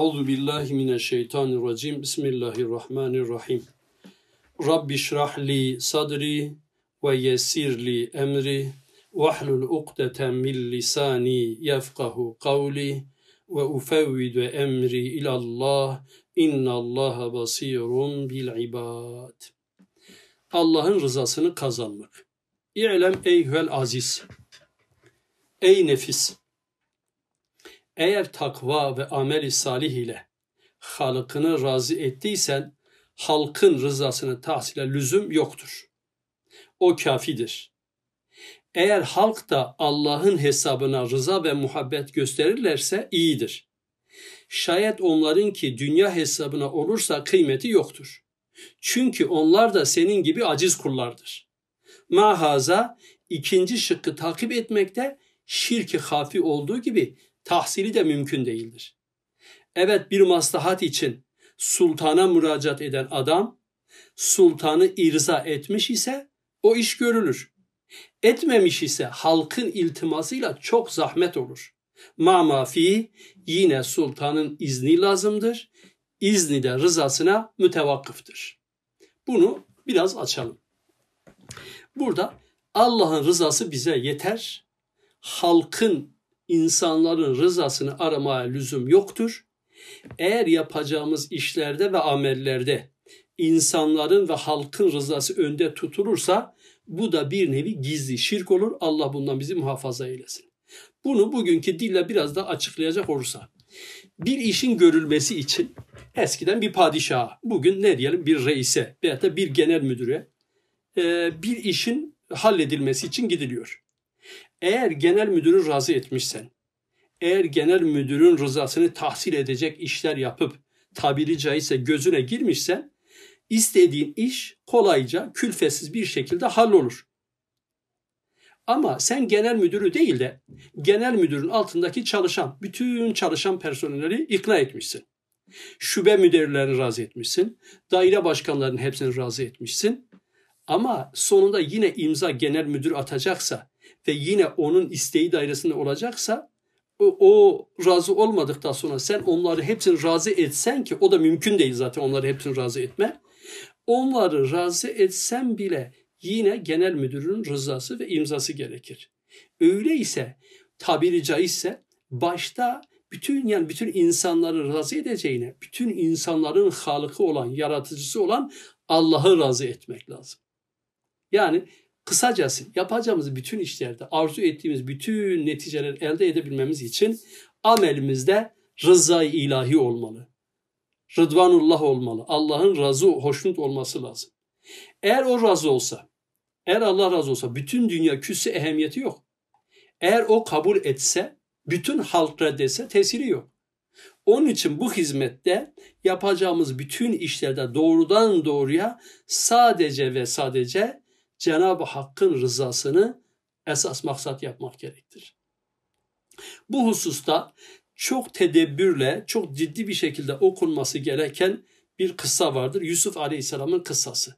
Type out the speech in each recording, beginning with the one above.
Euzu billahi mineşşeytanirracim. Bismillahirrahmanirrahim. Rabbi şrah li sadri ve yessir li emri vahlul ukdeten min lisani yefkahu kavli ve ufevvidu emri ilallah innallaha basirun bil ibad. Allah'ın rızasını kazanmak. İ'lem eyhel aziz. Ey nefis. Eğer takva ve ameli salih ile halkını razı ettiysen halkın rızasını tahsile lüzum yoktur. O kafidir. Eğer halk da Allah'ın hesabına rıza ve muhabbet gösterirlerse iyidir. Şayet onların ki dünya hesabına olursa kıymeti yoktur. Çünkü onlar da senin gibi aciz kullardır. Mahaza ikinci şıkkı takip etmekte şirki hafi olduğu gibi tahsili de mümkün değildir. Evet bir maslahat için sultana müracaat eden adam sultanı irza etmiş ise o iş görülür. Etmemiş ise halkın iltimasıyla çok zahmet olur. Ma mafi yine sultanın izni lazımdır. İzni de rızasına mütevakkıftır. Bunu biraz açalım. Burada Allah'ın rızası bize yeter. Halkın, insanların rızasını aramaya lüzum yoktur. Eğer yapacağımız işlerde ve amellerde insanların ve halkın rızası önde tutulursa bu da bir nevi gizli şirk olur. Allah bundan bizi muhafaza eylesin. Bunu bugünkü dille biraz da açıklayacak olursa. Bir işin görülmesi için eskiden bir padişaha, bugün ne diyelim bir reise veya da bir genel müdüre bir işin halledilmesi için gidiliyor. Eğer genel müdürü razı etmişsen, eğer genel müdürün rızasını tahsil edecek işler yapıp tabiri caizse gözüne girmişsen istediğin iş kolayca külfetsiz bir şekilde hallolur. Ama sen genel müdürü değil de genel müdürün altındaki çalışan, bütün çalışan personelleri ikna etmişsin. Şube müdürlerini razı etmişsin. Daire başkanlarının hepsini razı etmişsin. Ama sonunda yine imza genel müdür atacaksa ve yine onun isteği dairesinde olacaksa o, razı olmadıktan sonra sen onları hepsini razı etsen ki o da mümkün değil zaten onları hepsini razı etme. Onları razı etsen bile yine genel müdürün rızası ve imzası gerekir. Öyleyse tabiri caizse başta bütün yani bütün insanları razı edeceğine, bütün insanların halıkı olan, yaratıcısı olan Allah'ı razı etmek lazım. Yani kısacası yapacağımız bütün işlerde arzu ettiğimiz bütün neticeleri elde edebilmemiz için amelimizde rızayı ilahi olmalı. Rıdvanullah olmalı. Allah'ın razı, hoşnut olması lazım. Eğer o razı olsa, eğer Allah razı olsa bütün dünya küsse ehemmiyeti yok. Eğer o kabul etse, bütün halk reddetse tesiri yok. Onun için bu hizmette yapacağımız bütün işlerde doğrudan doğruya sadece ve sadece Cenab-ı Hakk'ın rızasını esas maksat yapmak gerektir. Bu hususta çok tedebbürle, çok ciddi bir şekilde okunması gereken bir kıssa vardır. Yusuf Aleyhisselam'ın kıssası.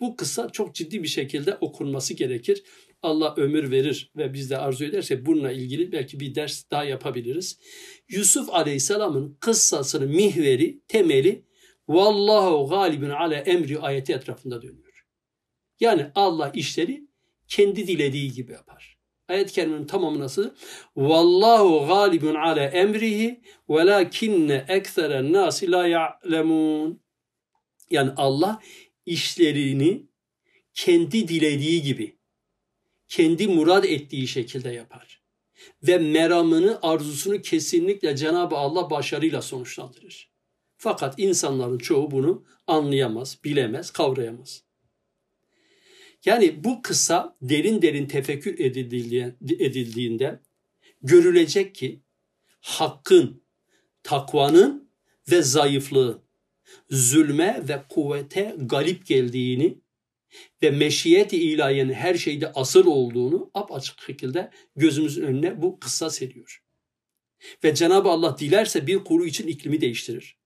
Bu kıssa çok ciddi bir şekilde okunması gerekir. Allah ömür verir ve biz de arzu ederse bununla ilgili belki bir ders daha yapabiliriz. Yusuf Aleyhisselam'ın kıssasının mihveri, temeli Vallahu galibun ala emri ayeti etrafında dönüyor. Yani Allah işleri kendi dilediği gibi yapar. Ayet-i kerimenin tamamı nasıl? Vallahu galibun ala emrihi velakinne ekseren nasi la ya'lemun. Yani Allah işlerini kendi dilediği gibi, kendi murad ettiği şekilde yapar. Ve meramını, arzusunu kesinlikle Cenab-ı Allah başarıyla sonuçlandırır. Fakat insanların çoğu bunu anlayamaz, bilemez, kavrayamaz. Yani bu kısa derin derin tefekkür edildiğinde görülecek ki hakkın, takvanın ve zayıflığın zulme ve kuvvete galip geldiğini ve meşiyet-i ilahiyenin her şeyde asıl olduğunu apaçık şekilde gözümüzün önüne bu kıssa seriyor. Ve Cenab-ı Allah dilerse bir kuru için iklimi değiştirir.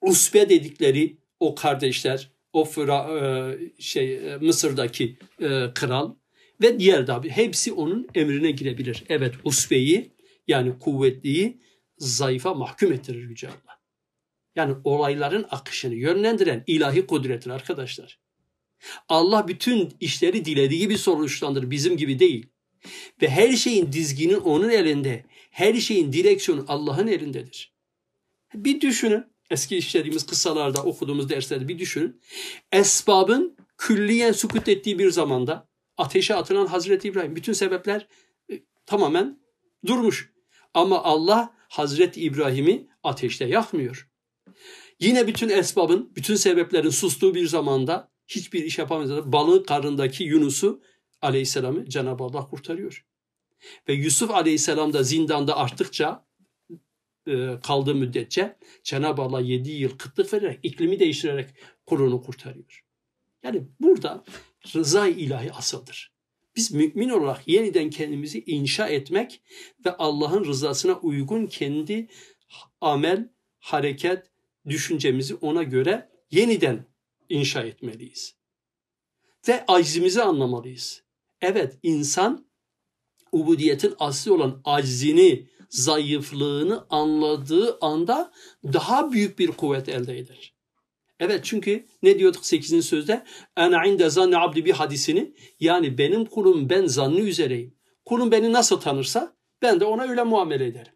Usbe dedikleri o kardeşler, o Fıra, e, şey e, Mısır'daki e, kral ve diğer tabi hepsi onun emrine girebilir. Evet usbeyi yani kuvvetliyi zayıfa mahkum ettirir Yüce Allah. Yani olayların akışını yönlendiren ilahi kudrettir arkadaşlar. Allah bütün işleri dilediği gibi sonuçlandırır, bizim gibi değil. Ve her şeyin dizginin onun elinde, her şeyin direksiyonu Allah'ın elindedir. Bir düşünün, eski işlediğimiz kıssalarda okuduğumuz derslerde bir düşünün. Esbabın külliyen sukut ettiği bir zamanda ateşe atılan Hazreti İbrahim. Bütün sebepler e, tamamen durmuş. Ama Allah Hazreti İbrahim'i ateşte yakmıyor. Yine bütün esbabın, bütün sebeplerin sustuğu bir zamanda hiçbir iş yapamayacak. Balığın karnındaki Yunus'u aleyhisselamı Cenab-ı Allah kurtarıyor. Ve Yusuf aleyhisselam da zindanda arttıkça kaldığı müddetçe Cenab-ı Allah 7 yıl kıtlık vererek, iklimi değiştirerek kulunu kurtarıyor. Yani burada rıza ilahi asıldır. Biz mümin olarak yeniden kendimizi inşa etmek ve Allah'ın rızasına uygun kendi amel, hareket, düşüncemizi ona göre yeniden inşa etmeliyiz. Ve acizimizi anlamalıyız. Evet insan ubudiyetin asli olan aczini, zayıflığını anladığı anda daha büyük bir kuvvet elde eder. Evet çünkü ne diyorduk 8. sözde? Ene inde zanni abdi bir hadisini yani benim kulum ben zannı üzereyim. Kulum beni nasıl tanırsa ben de ona öyle muamele ederim.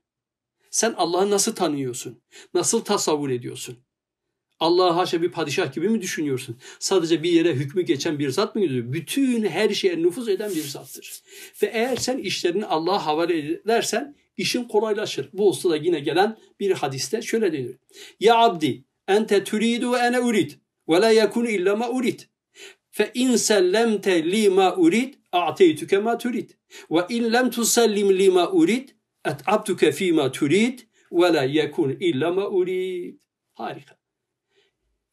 Sen Allah'ı nasıl tanıyorsun? Nasıl tasavvur ediyorsun? Allah'a haşa bir padişah gibi mi düşünüyorsun? Sadece bir yere hükmü geçen bir zat mı gidiyor? Bütün her şeye nüfuz eden bir zattır. Ve eğer sen işlerini Allah'a havale edersen işin kolaylaşır. Bu hususta yine gelen bir hadiste şöyle denir. Ya abdi ente turidu ve ene urid ve la yekun illa ma urid. Fe in sellemte li ma urid a'teytuke ma turid. Ve in lem tusellim li ma urid et'abtuke fi ma turid ve la yekun illa ma urid. Harika.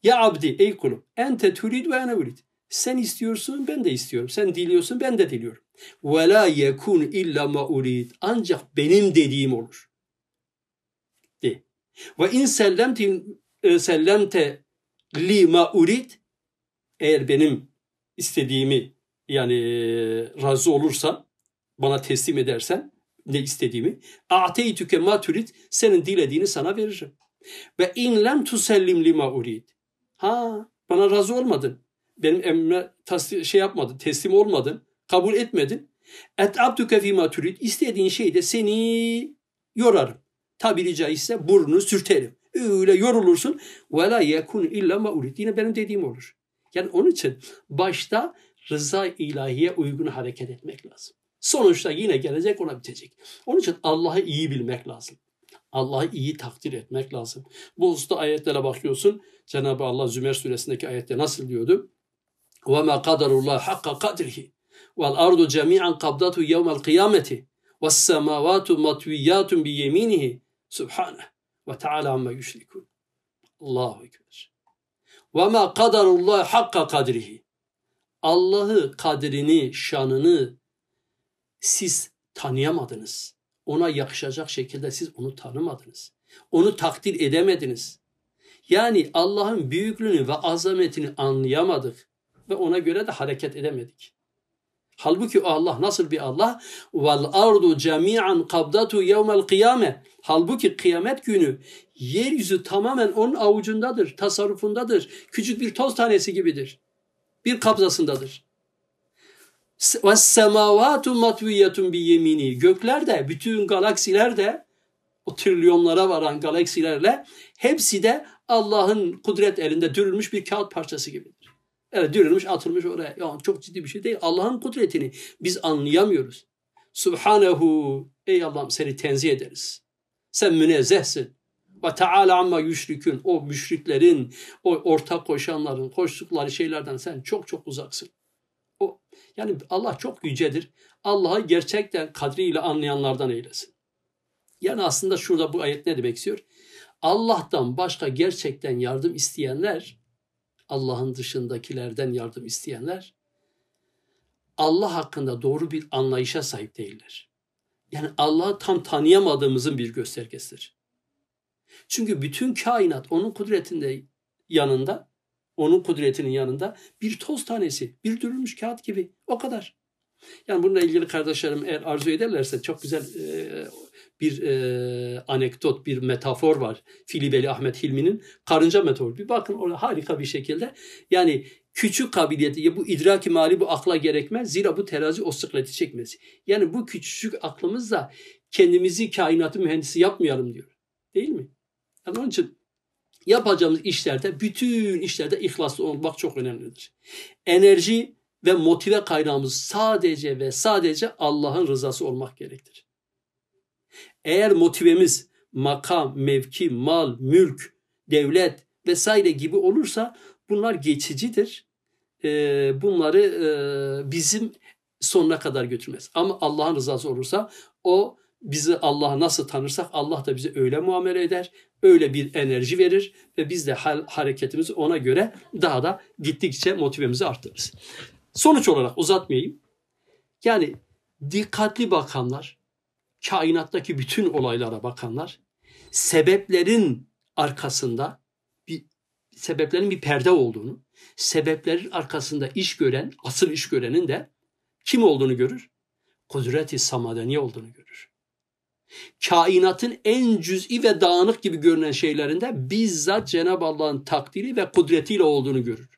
Ya abdi ey kulum ente turid ve ene urid. Sen istiyorsun ben de istiyorum. Sen diliyorsun ben de diliyorum. Ve la yekun illa ma urid. Ancak benim dediğim olur. De. Ve in sellemte, sellemte li ma urid. Eğer benim istediğimi yani e, razı olursan bana teslim edersen ne istediğimi a'teytüke ma turid senin dilediğini sana veririm. Ve in lem tusellim lima urid. Ha bana razı olmadın. Benim emrime şey yapmadın, teslim olmadın, kabul etmedin. Et abdüke fîmâ turid. İstediğin şeyde seni yorarım. Tabiri caizse burnunu sürterim. Öyle yorulursun. Ve la yekun illa ma urid. Yine benim dediğim olur. Yani onun için başta rıza ilahiye uygun hareket etmek lazım. Sonuçta yine gelecek ona bitecek. Onun için Allah'ı iyi bilmek lazım. Allah'ı iyi takdir etmek lazım. Bu usta ayetlere bakıyorsun. Cenab-ı Allah Zümer suresindeki ayette nasıl diyordu? وَمَا قَدَرُ اللّٰهِ حَقَّ قَدْرِهِ وَالْأَرْضُ جَمِيعًا قَبْضَتُ يَوْمَ الْقِيَامَةِ وَالسَّمَاوَاتُ مَطْوِيَّاتٌ بِيَمِينِهِ سُبْحَانَهُ وَتَعَالَى عَمَّا يُشْرِكُونَ Allahu Ekber. وَمَا قَدَرُ اللّٰهِ حَقَّ قَدْرِهِ Allah'ı, kadrini, şanını siz tanıyamadınız. Ona yakışacak şekilde siz onu tanımadınız. Onu takdir edemediniz. Yani Allah'ın büyüklüğünü ve azametini anlayamadık ve ona göre de hareket edemedik. Halbuki o Allah nasıl bir Allah? Vel ardu cemi'an kabdatu yevmel kıyame. Halbuki kıyamet günü yeryüzü tamamen onun avucundadır, tasarrufundadır. Küçük bir toz tanesi gibidir. Bir kabzasındadır. Ve semavatu matviyetun bi yemini. Gökler de, bütün galaksiler de o trilyonlara varan galaksilerle hepsi de Allah'ın kudret elinde dürülmüş bir kağıt parçası gibidir. Evet dürülmüş atılmış oraya. Ya, çok ciddi bir şey değil. Allah'ın kudretini biz anlayamıyoruz. Subhanehu ey Allah'ım seni tenzih ederiz. Sen münezzehsin. Ve Teala amma yüşrikün. O müşriklerin, o ortak koşanların, koştukları şeylerden sen çok çok uzaksın. O, yani Allah çok yücedir. Allah'ı gerçekten kadriyle anlayanlardan eylesin. Yani aslında şurada bu ayet ne demek istiyor? Allah'tan başka gerçekten yardım isteyenler, Allah'ın dışındakilerden yardım isteyenler, Allah hakkında doğru bir anlayışa sahip değiller. Yani Allah'ı tam tanıyamadığımızın bir göstergesidir. Çünkü bütün kainat onun kudretinde yanında, onun kudretinin yanında bir toz tanesi, bir dürülmüş kağıt gibi. O kadar. Yani bununla ilgili kardeşlerim eğer arzu ederlerse çok güzel e, bir e, anekdot, bir metafor var. Filibeli Ahmet Hilmi'nin karınca metaforu. Bir bakın orada harika bir şekilde. Yani küçük kabiliyeti, bu idraki mali bu akla gerekmez. Zira bu terazi o sıkleti çekmez. Yani bu küçücük aklımızla kendimizi kainatı mühendisi yapmayalım diyor. Değil mi? Yani onun için yapacağımız işlerde, bütün işlerde ihlaslı olmak çok önemlidir. Enerji ve motive kaynağımız sadece ve sadece Allah'ın rızası olmak gerektir. Eğer motivemiz makam, mevki, mal, mülk, devlet vesaire gibi olursa bunlar geçicidir. Ee, bunları e, bizim sonuna kadar götürmez. Ama Allah'ın rızası olursa o bizi Allah'ı nasıl tanırsak Allah da bize öyle muamele eder, öyle bir enerji verir ve biz de hareketimizi ona göre daha da gittikçe motivemizi arttırırız. Sonuç olarak uzatmayayım. Yani dikkatli bakanlar, kainattaki bütün olaylara bakanlar, sebeplerin arkasında bir sebeplerin bir perde olduğunu, sebeplerin arkasında iş gören, asıl iş görenin de kim olduğunu görür? Kudreti samadeni olduğunu görür. Kainatın en cüz'i ve dağınık gibi görünen şeylerinde bizzat Cenab-ı Allah'ın takdiri ve kudretiyle olduğunu görür.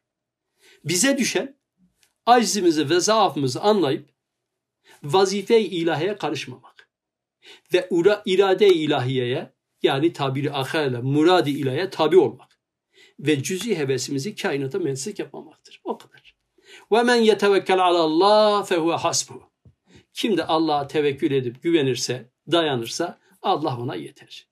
Bize düşen aczimizi ve zaafımızı anlayıp vazife-i ilahiye karışmamak ve irade-i ilahiyeye yani tabiri ahirle muradi ilahiye tabi olmak ve cüzi hevesimizi kainata mensik yapmamaktır. O kadar. Ve men yetevekkel alallah fehuve hasbuhu. Kim de Allah'a tevekkül edip güvenirse, dayanırsa Allah ona yeter.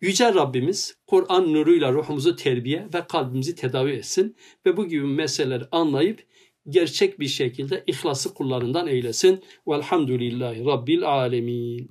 Yüce Rabbimiz Kur'an nuruyla ruhumuzu terbiye ve kalbimizi tedavi etsin ve bu gibi meseleleri anlayıp gerçek bir şekilde ihlası kullarından eylesin. Velhamdülillahi Rabbil Alemin.